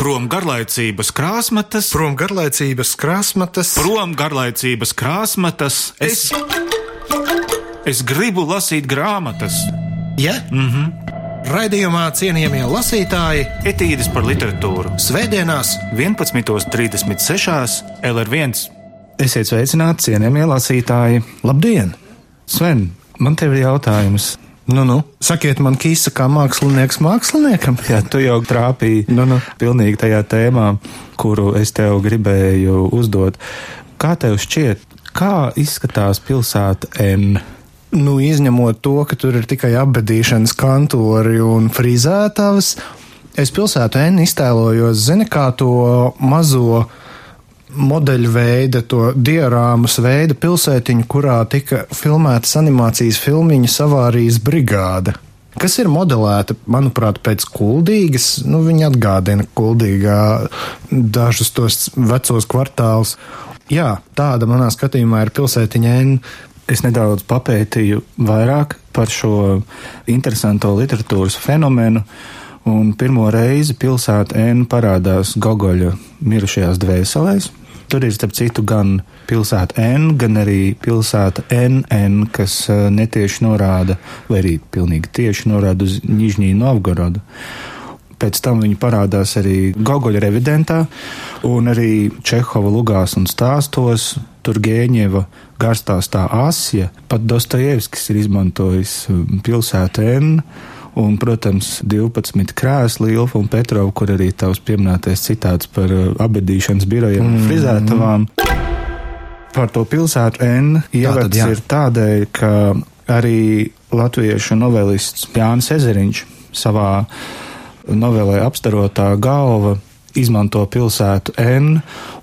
Prom garlaicības krāsmatas, Prom garlaicības krāsmatas, prom garlaicības krāsmatas. Es, es gribu lasīt grāmatas, ja? Mm -hmm. Raidījumā cienījamie lasītāji, etīdes par literatūru. Svētdienās, 11.36. LR1. Esiet sveicināti, cienījamie lasītāji! labdien! Sven, man te ir jautājums. Nu, nu, sakiet man, kīsa kā mākslinieks māksliniekam. Jā, tu jau trāpīji Nu, nu. pilnīgi tajā tēmā, kuru es tev gribēju uzdot. Kā tev šķiet, kā izskatās pilsēta N? Nu, izņemot to, ka tur ir tikai apbedīšanas kantori un frizētavas, es pilsētu N iztēlojos, zini, kā to mazo modeļu veida, to diorāmas veida pilsētiņu, kurā tika filmētas animācijas filmiņas avārijas brigāde. Kas ir modelēta, manuprāt, pēc kuldīgas, nu, viņa atgādina kuldīgā dažus tos vecos kvartālus. Jā, tāda manā skatījumā ir pilsētiņa N. Es nedaudz papētīju vairāk par šo interesanto literatūras fenomenu, un pirmo reizi pilsēta N parādās Gogoļa mirušajās dvēselēs. Tur ir, starp citu, gan pilsēta N, gan arī pilsēta NN, kas eh, netieši norāda, vai arī pilnīgi tieši norāda uz Nižņī Novgorodu. Pēc tam viņi parādās arī Gogoļa revidentā, un arī Čehova lugās un stāstos. Tur Gēņeva garstāstā Asija, pat Dostojevskis ir izmantojis um, pilsētu N, un, protams, 12 krēsli, Ilfa un Petrova, kur arī tavs pieminētais citāts par uh, abedīšanas birojiem un frizētavām. Par to pilsētu N ievads jā. ir tādēļ, ka arī latviešu novelists Jānis Ezeriņš savā novelē apstarotā galva izmanto pilsētu N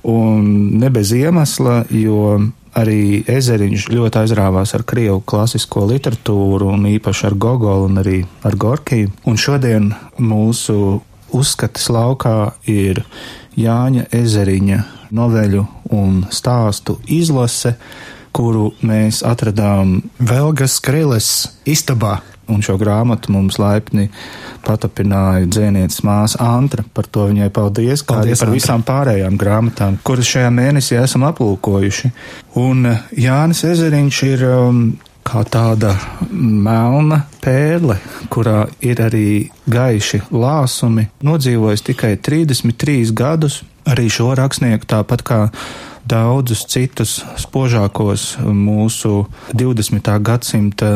un ne bez iemesla, jo arī Ezeriņš ļoti aizrāvās ar krievu klasisko literatūru un īpaši ar Gogolu un arī ar Gorkiju. Un šodien mūsu uzskatas laukā ir Jāņa Ezeriņa noveļu un stāstu izlase, kuru mēs atradām Velgas Kriles istabā. Un šo grāmatu mums laipni patapināja dzēnietes māsa Antra. Par to viņai paldies, kā Paldies, arī par Antra. visām pārējām grāmatām, kuras šajā mēnesī esam aplūkojuši. Un eh, Jānis Ezeriņš ir um, kā tāda melna pērle, kurā ir arī gaiši lāsumi. Nodzīvojis tikai 33 gadus, arī šo rakstnieku tāpat kā daudzus citus spožākos mūsu 20. gadsimta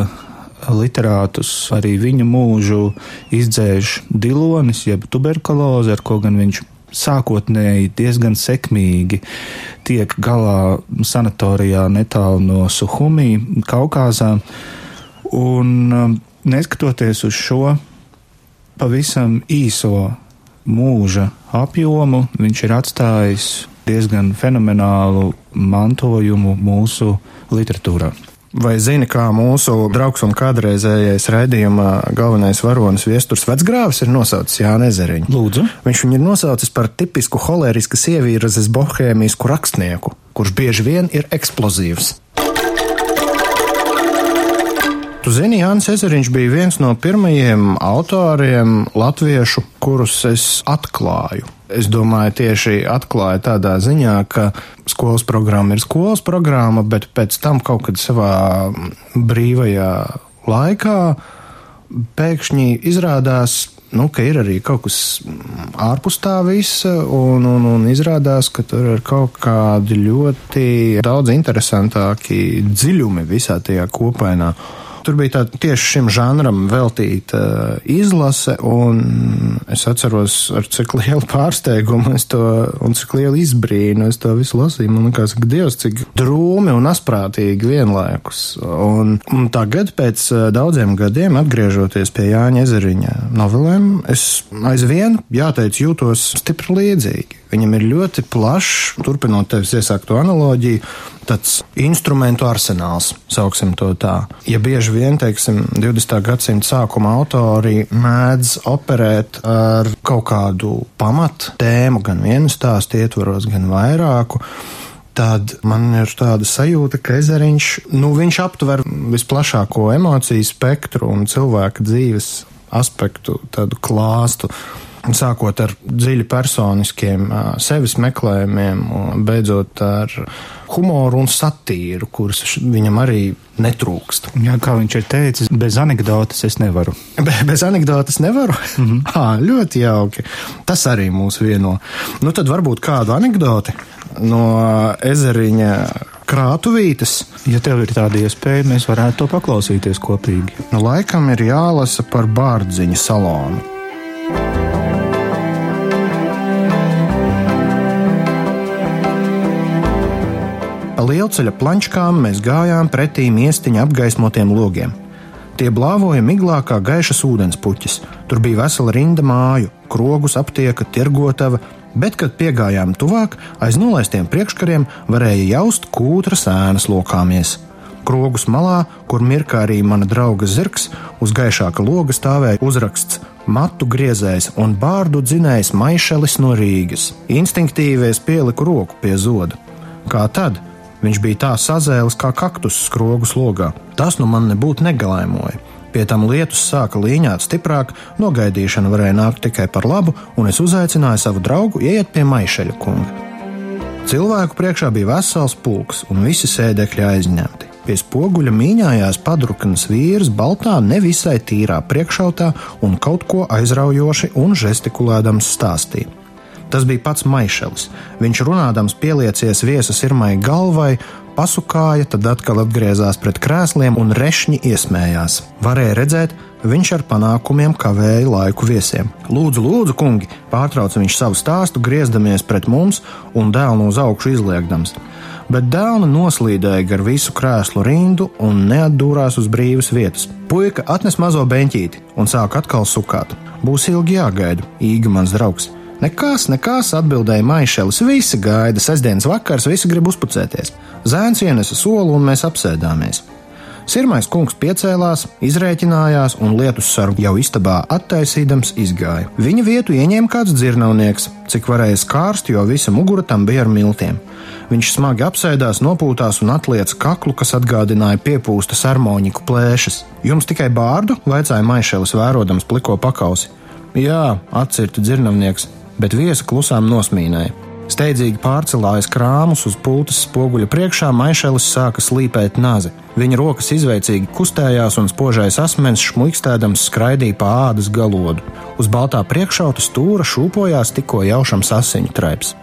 literātus, arī viņa mūžu izdzēš dilonis, jeb tuberkuloze, ar ko gan viņš sākotnēji diezgan sekmīgi tiek galā sanatorijā netālu no Suhumī, Kaukāzā. Un um, neskatoties uz šo pavisam īso mūža apjomu, viņš ir atstājis diezgan fenomenālu mantojumu mūsu literatūrā. Vai zini, kā mūsu draugs un kādreizējais raidījuma galvenais varonis viesturs vecgrāvis ir nosaucis Jānis Ezeriņu? Lūdzu, Viņš viņu ir nosaucis par tipisku holērisku sievīrazes bohēmisku rakstnieku, kurš bieži vien ir eksplozīvs. Tu zini, Jānis Ezeriņš bija viens no pirmajiem autoriem latviešu, kurus es atklāju. Es domāju, tieši atklāja tādā ziņā, ka skolas programma ir skolas programma, bet pēc tam kaut kad savā brīvajā laikā pēkšņi izrādās, nu, ka ir arī kaut kas ārpus tā visa, un, un, un izrādās, ka tur ir kaut kādi ļoti daudz interesantāki dziļumi visā tajā kopainā. Tur bija tā tieši šim žanram veltīta izlase, un es atceros, ar cik lielu pārsteigumu es to, un cik lielu izbrīnu es to visu lasīju. Man liekas, ka Dievs, cik drūmi un asprātīgi vienlaikus. Un, un tagad, pēc eh, daudziem gadiem, atgriežoties pie Jāņa Ezeriņa novelēm, es aizvien, jāteic, jūtos stipri līdzīgi. Viņam ir ļoti plašs, turpinot tevis iesākto analoģiju, tāds instrumentu arsenāls, sauksim to tā. Ja bieži vien, teiksim, 20. gadsimta sākuma autori mēdz operēt ar kaut kādu pamatu tēmu, gan vienu stāstu ietvaros, gan vairāku, tad man ir tāda sajūta, ka ezeriņš, nu, viņš aptver visplašāko emociju spektru un cilvēka dzīves aspektu, tādu klāstu. Sākot ar dziļi personiskiem sevis meklējumiem, beidzot ar humoru un satīru, kuras viņam arī netrūkst. Jā, kā viņš ir teicis, bez anekdotas es nevaru. Be, bez anekdotas nevaru? Mm -hmm. à, ļoti jauki. Tas arī mūs vieno. Nu, tad varbūt kādu anekdoti no ezeriņa krātuvītes. Ja tev ir tāda iespēja, mēs varētu to paklausīties kopīgi. Nu, laikam ir jālasa par bārdziņu salonu. Pa lielceļa plančkām mēs gājām pretī miestiņa apgaismotiem logiem. Tie blāvoja miglā kā gaišas ūdenspuķis. Tur bija vesela rinda māju, krogus, aptieka, tirgotava, bet, kad piegājām tuvāk, aiz nolaistiem priekškariem varēja jaust kūtras ēnas lokāmies. Krogus malā, kur mirkā arī mana drauga zirgs, uz gaišāka loga stāvēja uzraksts Matu griezējs un bārdu dzinējs Maišelis no Rīgas. Instinktīvi es pieliku roku pie zoda. Kā tad? Viņš bija tā sazēlis kā kaktus skrogu slogā. Tas nu man nebūtu negalēmoja. Pie tam lietus sāka līņāt stiprāk, nogaidīšana varēja nākt tikai par labu, un es uzaicināju savu draugu ieiet pie maišeļa kunga. Cilvēku priekšā bija vesels pulks, un visi sēdekļi aizņemti. Pie spoguļa mīņājās padrukanas vīrs, baltā, nevisai tīrā priekšautā un kaut ko aizraujoši un žestikulēdams stāstīja. Tas bija pats Maišelis. Viņš runādams pieliecies viesas irmai galvai, pasukāja, tad atkal atgriezās pret krēsliem un rešņi iesmējās. Varēja redzēt, viņš ar panākumiem kavēja laiku viesiem. Lūdzu, lūdzu, kungi, pārtrauca viņš savu stāstu, griezdamies pret mums un dēlu uz augšu izliekdams. Bet dēlna noslīdēja gar visu krēslu rindu un neatdūrās uz brīvas vietas. Puika atnes mazo beņķīti un sāk atkal sukāt. Būs ilgi jāgaida, īga mans draugs. Nekas, nekas, atbildēja Maišelis. Visi gaida, sestdienas vakars, visi grib uzpucēties. Zēns ienesa soli un mēs apsēdāmies. Sirmais kungs piecēlās, izrēķinājās un lietus sargu jau istabā attaisīdams izgāja. Viņa vietu ieņēma kāds dzirnavnieks, cik varēja skārst, jo visa mugura tam bija ar miltiem. Viņš smagi apsēdās, nopūtās un atlieca kaklu, kas atgādināja piepūstas harmoniku plēšas. Jums tikai bārdu? vaicāja Maišelis, vērodams pliko pakausi. Jā, atcirta dzirnavnieks, bet viesa klusām nosmīnēja. Steidzīgi pārcelājas krāmus uz pultas spoguļa priekšā, Maišelis sāka slīpēt nazi. Viņa rokas izveicīgi kustējās un spožais asmens šmuikstēdams skraidīja pa ādas galodu. Uz baltā priekšauta stūra šūpojās tikko jaušams asiņu traips.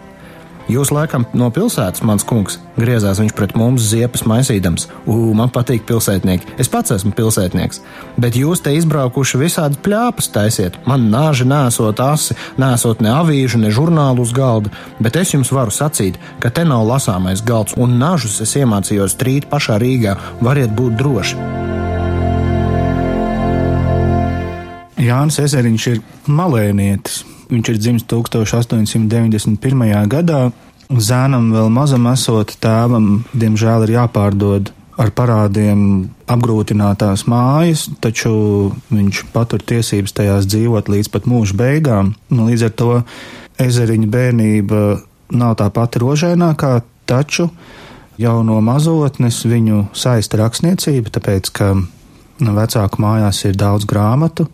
Jūs laikam no pilsētas, mans kungs, griezās viņš pret mums ziepas maisīdams. Ugh, man patīk pilsētnieki. Es pats esmu pilsētnieks. Bet jūs te izbraukuši visādi pļāpas taisiet. Man nāži nesot asi, nesot ne avīžu, ne žurnālu uz galda. Bet es jums varu sacīt, ka te nav lasāmais galds, un nažus es iemācījos trīt pašā Rīgā. Variet būt droši. Jānis Ezeriņš ir malēnietis. Viņš ir dzimis 1891. gadā. Zēnam vēl mazam esot tēvam, diemžēl ir jāpārdod ar parādiem apgrūtinātās mājas, taču viņš patur tiesības tajās dzīvot līdz pat mūža beigām. Nu, līdz ar to ezeriņa bērnība nav tā pati rožainākā, taču jau no mazotnes viņu saista rakstniecība, tāpēc ka nu, vecāku mājās ir daudz grāmatu,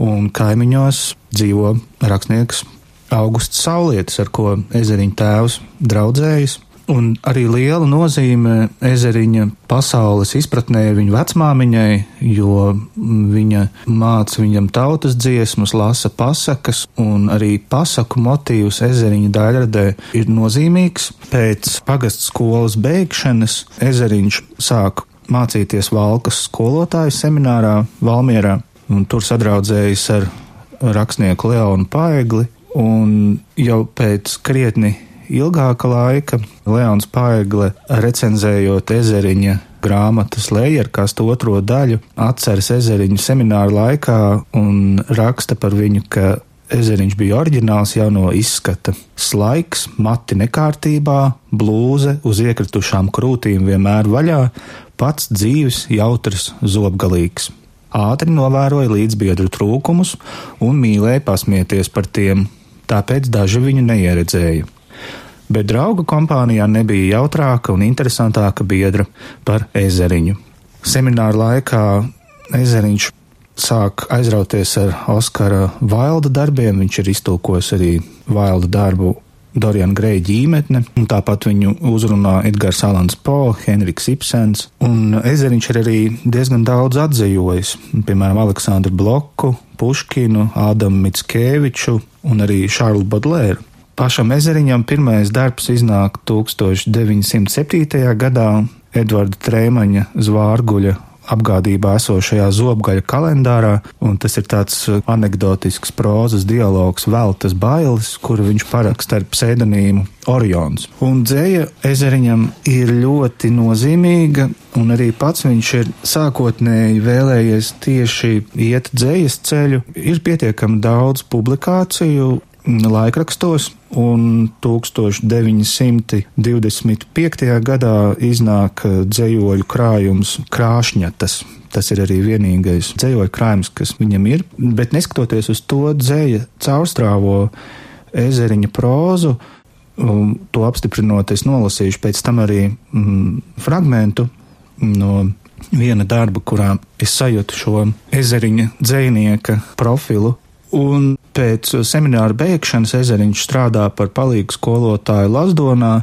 un kaimiņos dzīvo rakstnieks Augusts Saulietis, ar ko ezeriņa tēvs draudzējas. Un arī liela nozīme ezeriņa pasaules izpratnē viņa vecmāmiņai, jo viņa māca viņam tautas dziesmas, lasa pasakas, un arī pasaku motīvs ezeriņa daļradē ir nozīmīgs. Pēc pagastu skolas beigšanas ezeriņš sāk mācīties Valkas skolotāju seminārā Valmierā, un tur sadraudzējas ar rakstnieku Leonu Paegli, un jau pēc krietni ilgāka laika Leons Paegle recenzējot ezeriņa grāmatas lejerkastu otro daļu, atceras ezeriņu semināru laikā un raksta par viņu, ka ezeriņš bija oriģināls jau no izskata. Slaiks, mati nekārtībā, blūze uz iekritušām krūtīm vienmēr vaļā, pats dzīves, jautrs, zobgalīgs ātri novēroja līdzbiedru trūkumus un mīlēja pasmieties par tiem, tāpēc daži viņu neieredzēja. Bet draugu kompānijā nebija jautrāka un interesantāka biedra par ezeriņu. Semināra laikā ezeriņš sāk aizrauties ar Oskara Vailda darbiem. Viņš ir iztulkojis arī Vailda darbu Doriana Greja ģimene, un tāpat viņu uzrunā Edgars Alans Po, Henriks Ibsens, un Ezeriņš ir arī diezgan daudz atzījojis, piemēram, Aleksandru Bloku, Puškinu, Ādamu Mitskeviču un arī Šārlu Bodlēru. Pašam Ezeriņam pirmais darbs iznāk 1907. gadā Edvarda Trēmaņa zvārguļa apgādībā esošajā zobgaļa kalendārā, un tas ir tāds uh, anegdotisks prozas dialogs Veltas bailes, kuru viņš paraksta ar pseidonīmu Orions. Un dzēja ezeriņam ir ļoti nozīmīga, un arī pats viņš ir sākotnēji vēlējies tieši iet dzējas ceļu. Ir pietiekami daudz publikāciju, laikrakstos, un 1925. gadā iznāk eh, dzējoļu krājums Krāšņatas. Tas ir arī vienīgais dzējoļu krājums, kas viņam ir, bet neskatoties uz to dzēja caurstrāvo ezeriņa prózu, um, to apstiprinot, es nolasīšu pēc tam arī mm, fragmentu no viena darba, kurā es sajūtu šo ezeriņa dzēnieka profilu, Un pēc semināra beigšanas Ezeriņš strādā par palīgu skolotāju Lazdonā.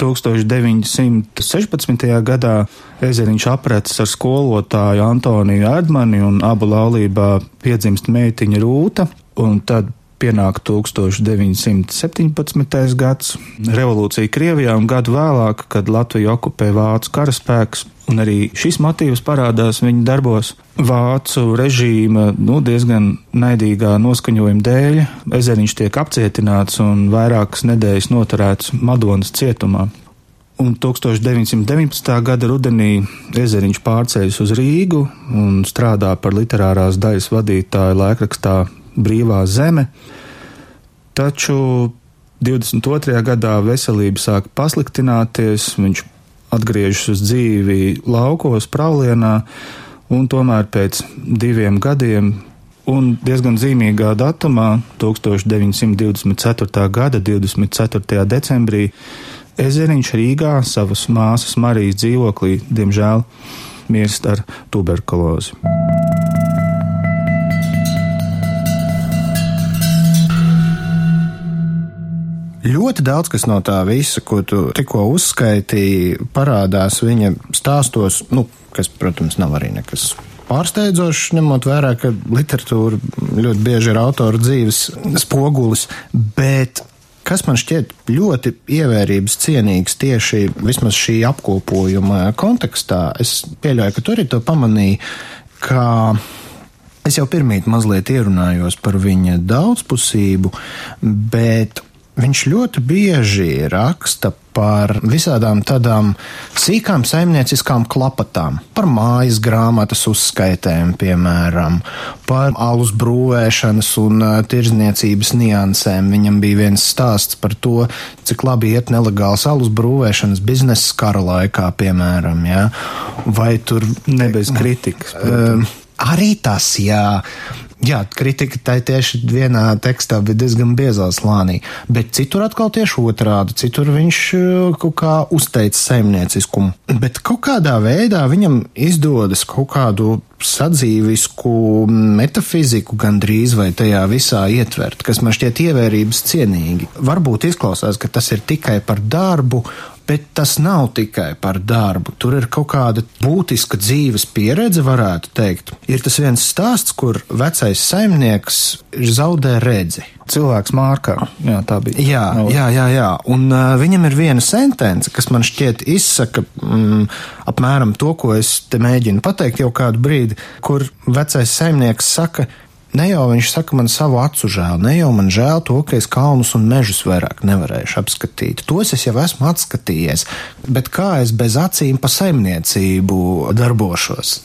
1916. gadā Ezeriņš aprets ar skolotāju Antoniju Erdmani un abu laulībā piedzimst meitiņa Rūta, un tad pienāk 1917. gads, revolūcija Krievijā un gadu vēlāk, kad Latviju okupē Vācu karaspēks, un arī šis motīvs parādās viņa darbos. Vācu režīma nu, diezgan naidīgā noskaņojuma dēļ ezeriņš tiek apcietināts un vairākas nedēļas noturēts Madonas cietumā. Un 1919. gada rudenī ezeriņš pārceļas uz Rīgu un strādā par literārās daļas vadītāju laikrakstā brīvā zeme. Taču 22. gadā veselība sāk pasliktināties, viņš atgriežas uz dzīvi laukos, praulienā, un tomēr pēc diviem gadiem un diezgan zīmīgā datumā, 1924. gada 24. decembrī, Ezeriņš Rīgā savas māsas Marijas dzīvoklī, diemžēl, mirst ar tuberkulozi. Ļoti daudz kas no tā visa, ko tu tikko uzskaitīji, parādās viņa stāstos, nu, kas, protams, nav arī nekas pārsteidzošs, ņemot vērā, ka literatūra ļoti bieži ir autora dzīves spogulis, bet kas man šķiet ļoti ievērības cienīgs tieši vismaz šī apkopojuma kontekstā, es pieļauju, ka tu arī to pamanīji, ka es jau pirmīt mazliet ierunājos par viņa daudzpusību, bet Viņš ļoti bieži raksta par visādām tādām sīkām saimnieciskām klapatām, par mājas grāmatas uzskaitēm, piemēram, par alus brūvēšanas un tirzniecības niansēm. Viņam bija viens stāsts par to, cik labi iet nelegāls alus brūvēšanas biznesa kara laikā, piemēram, ja? vai tur nebez kritikas. Uh, arī tas, jā. Jā, kritika tai tieši vienā tekstā bija diezgan biezā slānī, bet citur atkal tieši otrādi, citur viņš eh, kaut kā uzteica saimnieciskumu. Bet kaut kādā veidā viņam izdodas kaut kādu sadzīvisku metafiziku gandrīz vai tajā visā ietvert, kas man šķiet ievērības cienīgi. Varbūt izklausās, ka tas ir tikai par darbu, Bet tas nav tikai par darbu. Tur ir kaut kāda būtiska dzīves pieredze, varētu teikt. Ir tas viens stāsts, kur vecais saimnieks zaudē redzi. Cilvēks mārkā. Jā, tā bija. Jā, jā, jā. jā. Un uh, viņam ir viena sentence, kas man šķiet izsaka mm, apmēram to, ko es te mēģinu pateikt jau kādu brīdi, kur vecais saimnieks saka, Ne jau viņš saka, man savu acu žēl, ne jau man žēl to, ka es kalnus un mežus vairāk nevarēšu apskatīt. Tos es jau esmu atskatījies, bet kā es bez acīm pa saimniecību darbošos?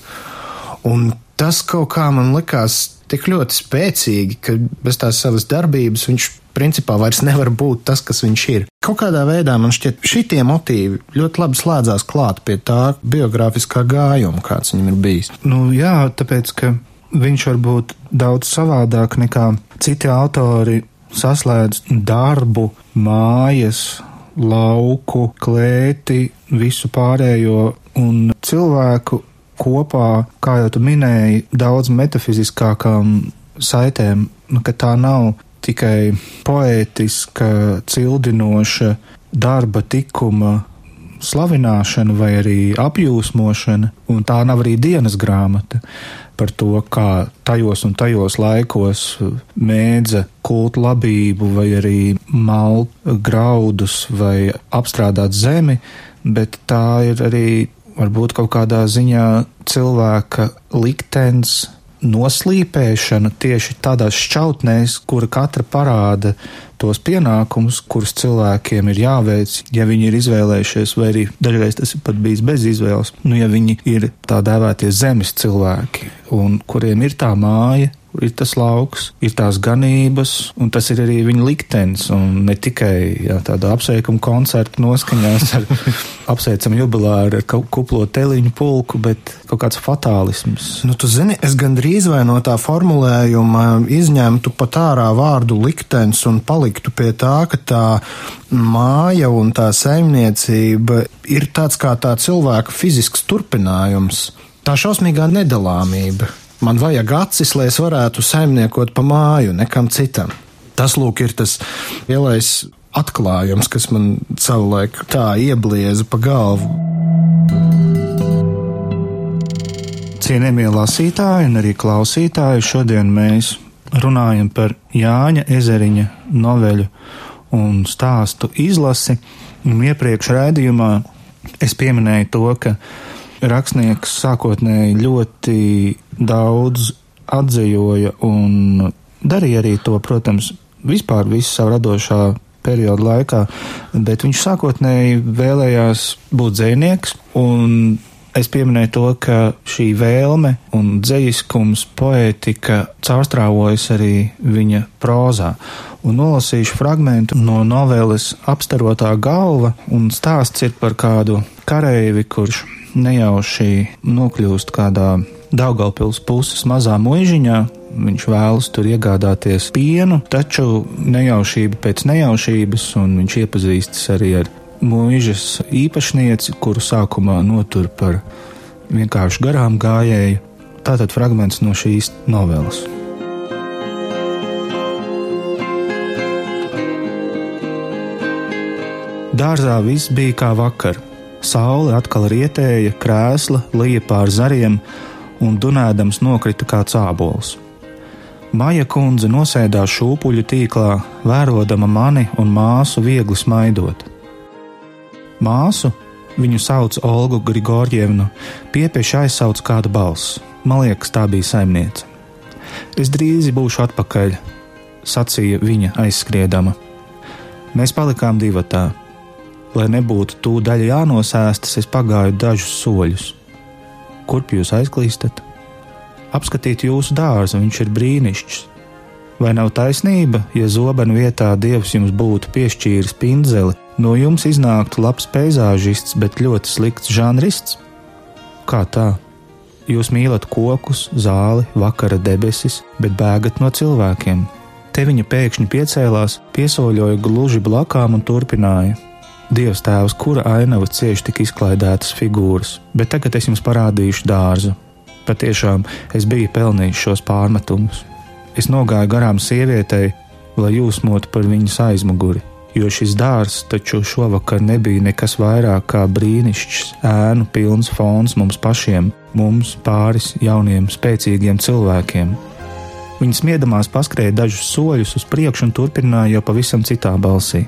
Un tas kaut kā man likās tik ļoti spēcīgi, ka bez tās savas darbības viņš principā vairs nevar būt tas, kas viņš ir. Kaut kādā veidā man šķiet, šitie motīvi ļoti labi slēdzās klāt pie tā biogrāfiskā gājuma, kāds viņam ir bijis. Nu, jā, tāpēc, ka viņš var būt daudz savādāk nekā citi autori saslēdz. Darbu, mājas, lauku, klēti, visu pārējo un cilvēku kopā, kā jau tu minēji, daudz metafiziskākām saitēm, nu, ka tā nav tikai poētiska, cildinoša darba tikuma slavināšana vai arī apjūsmošana, un tā nav arī dienas grāmata par to, kā tajos un tajos laikos mēdza kult labību vai arī malt graudus vai apstrādāt zemi, bet tā ir arī varbūt kaut kādā ziņā cilvēka liktenis noslīpēšana tieši tādās šķautnēs, kura katra parāda tos pienākumus, kurus cilvēkiem ir jāveic, ja viņi ir izvēlējušies, vai arī dažreiz tas ir pat bijis bez izvēles, nu, ja viņi ir tā dēvētie zemes cilvēki, un kuriem ir tā māja, ir tas lauks, ir tās ganības, un tas ir arī viņa liktenis. Un ne tikai jā, tāda apsveikuma koncerta noskaņās ar apsveicam jubilāru ar kuplo teliņu pulku, bet kaut kāds fatālisms. Nu, tu zini, es gandrīz vai no tā formulējuma izņemtu pat ārā vārdu liktenis un paliktu pie tā, ka tā māja un tā saimniecība ir tāds kā tā cilvēka fizisks turpinājums. Tā šausmīgā nedalāmība. Man vajag acis, lai es varētu saimniekot pa māju, nekam citam. Tas, lūk, ir tas lielais atklājums, kas man savulaik tā ieblieza pa galvu. Cienījamie lasītāji un arī klausītāji, šodien mēs runājam par Jāņa ezeriņa noveļu un stāstu izlasi. Un iepriekš raidījumā es pieminēju to, ka rakstnieks sākotnēji ļoti daudz atzīvoja un darīja arī to, protams, vispār visu savu radošā perioda laikā, bet viņš sākotnēji vēlējās būt dzēnieks, un es pieminēju to, ka šī vēlme un dzējiskums, poētika caurstrāvojas arī viņa prozā. Un nolasīšu fragmentu no novēles apstarotā galva, un stāsts ir par kādu kareivi, kurš nejauši nokļūst kādā Daugaupils puses mazā muižiņā. Viņš vēlas tur iegādāties pienu, taču nejaušība pēc nejaušības, un viņš iepazīstas arī ar mūžas īpašnieci, kuru sākumā notur par vienkārši garām gājēju. Tātad fragments no šīs novelas. Dārzā viss bija kā vakar. Saule atkal rietēja, krēsla lija pār zariem, un dunēdams nokrita kā cābols. Maija kundze nosēdās šūpuļu tīklā, vērodama mani un māsu viegli smaidot. Māsu, viņu sauc Olgu Grigorjevnu, piepieši aizsauc kāda balss. Man liekas, tā bija saimniece. Es drīz būšu atpakaļ, sacīja viņa aizskriedama. Mēs palikām divatā. Lai nebūtu tūdaļ jānosēstas, es pagāju dažus soļus kurp jūs aizklīstat? Apskatīt jūsu dārzu, viņš ir brīnišķīgs. Vai nav taisnība, ja zobenu vietā dievs jums būtu piešķīris pinzeli, no jums iznāktu labs peizāžists, bet ļoti slikts žanrists? Kā tā? Jūs mīlat kokus, zāli, vakara debesis, bet bēgat no cilvēkiem. Te viņa pēkšņi piecēlās, piesoļoja gluži blakām un turpināja: Dievs tēvs, kura ainava cieši tik izklaidētas figūras, bet tagad es jums parādīšu dārzu. Patiešām es biju pelnījis šos pārmetumus. Es nogāju garām sievietei, lai jūsmotu par viņas aizmuguri, jo šis dārzs taču šovakar nebija nekas vairāk kā brīnišķīgs, ēnu pilns fons mums pašiem, mums pāris jauniem, spēcīgiem cilvēkiem. Viņas miedamās paskrēja dažus soļus uz priekšu un turpināja jau pavisam citā balsī.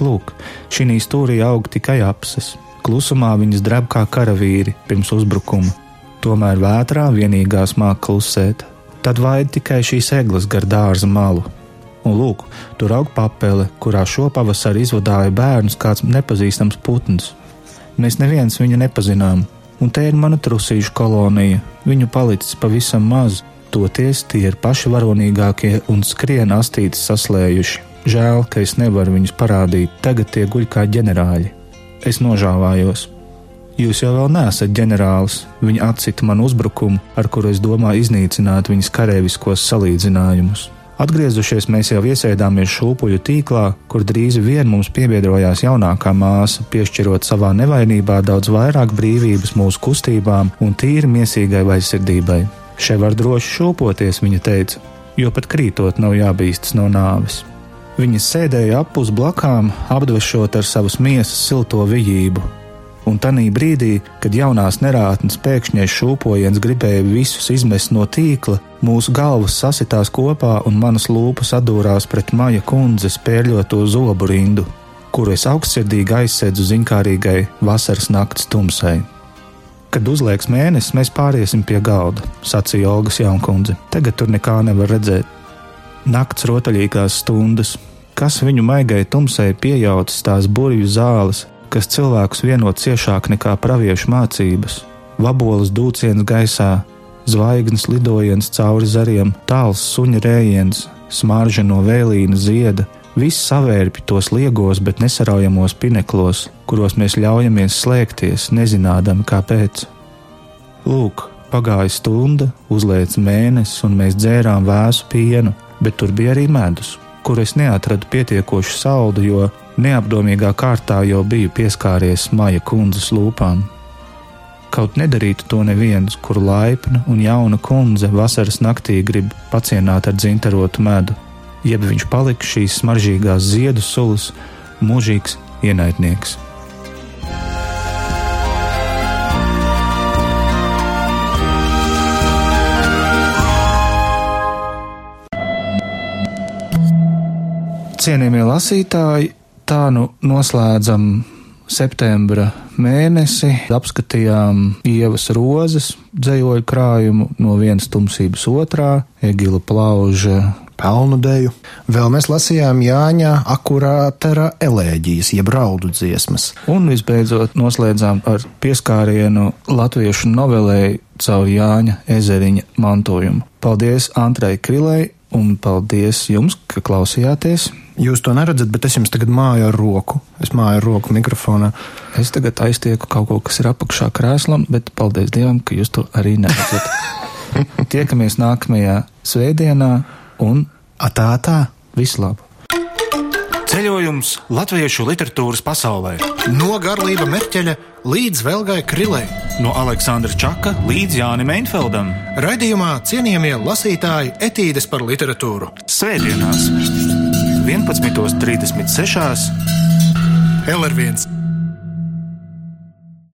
Lūk, šī stūrī aug tikai apses. Klusumā viņas dreb kā karavīri pirms uzbrukuma. Tomēr vētrā vienīgās māk klusēt. Tad vaid tikai šīs eglis gar dārza malu. Un lūk, tur aug papele, kurā šopavasar izvadāja bērnus kāds nepazīstams putns. Mēs neviens viņu nepazinām, un te ir mana trusīšu kolonija. Viņu palicis pavisam maz, toties tie ir paši varonīgākie un skrien astītes saslējuši. Žēl, ka es nevaru viņus parādīt, tagad tie guļ kā ģenerāļi. Es nožāvājos. Jūs jau vēl neesat ģenerālis, viņa atcita man uzbrukumu, ar kuru es domāju iznīcināt viņas kareiviskos salīdzinājumus. Atgriezušies, mēs jau iesēdāmies šūpuļu tīklā, kur drīz vien mums piebiedrojās jaunākā māsa, piešķirot savā nevainībā daudz vairāk brīvības mūsu kustībām un tīri miesīgai vaisirdībai. Šeit var droši šūpoties, viņa teica, jo pat krītot nav jābīstas no nāves. Viņa sēdēja apus blakām, apdvešot ar savas miesas silto vijību, un tanī brīdī, kad jaunās nerātnes pēkšņais šūpojiens gribēja visus izmest no tīkla, mūsu galvas sasitās kopā un manas lūpas atdūrās pret maija kundzes pērļoto zobu rindu, kuru es augstsirdīgi aizsēdzu ziņkārīgai vasaras nakts tumsai. Kad uzliekas mēnesis, mēs pāriesim pie galda, sacīja Olgas jaunkundze. Tagad tur nekā nevar redzēt. Nakts rotaļīgās stundas, kas viņu maigai tumsai piejaucis tās burvju zāles, kas cilvēkus vieno ciešāk nekā praviešu mācības, vabolas dūciens gaisā, zvaigznes lidojiens cauri zariem, tāls suņa rējiens, smarža no vēlīna zieda, viss savērpj tos liegos, bet nesaraujamos pineklos, kuros mēs ļaujamies slēgties, nezinādami kāpēc. Lūk, pagāja stunda, uzliekas mēnesis, un mēs dzērām vēsu pienu, bet tur bija arī medus, kur es neatradu pietiekoši saldu, jo neapdomīgā kārtā jau biju pieskāries Maija kundzes lūpām. Kaut nedarītu to neviens, kur laipna un jauna kundze vasaras naktī grib pacienāt ar dzintarotu medu, jeb viņš paliks šīs smaržīgās ziedu sulas, mūžīgs ienaidnieks. Cienījamie lasītāji, tā nu noslēdzam septembra mēnesi. Apskatījām ievas rozes dzējoļu krājumu no vienas tumsības otrā, Egila plauža pelnu deju. Vēl mēs lasījām Jāņa akurātera elēģijas, jeb raudu dziesmas. Un visbeidzot noslēdzām ar pieskārienu latviešu novelēju caur Jāņa ezeriņa mantojumu. Paldies Antrai Krilai un paldies jums, ka klausījāties! Jūs to neredzat, bet es jums tagad māju ar roku. Es māju ar roku mikrofonā. Es tagad aiztieku kaut ko, kas ir apakšā krēslam, bet paldies Dievam, ka jūs to arī neredzat. Tiekamies nākamajā svētdienā un atā tā. Visu Ceļojums latviešu literatūras pasaulē. No Garlība Merķeļa līdz Velgai Krilei. No Aleksandra Čaka līdz Jānim Einfeldam. Raidījumā cienījamie lasītāji etīdes par literatūru. Svētdienās! 11.36. LR1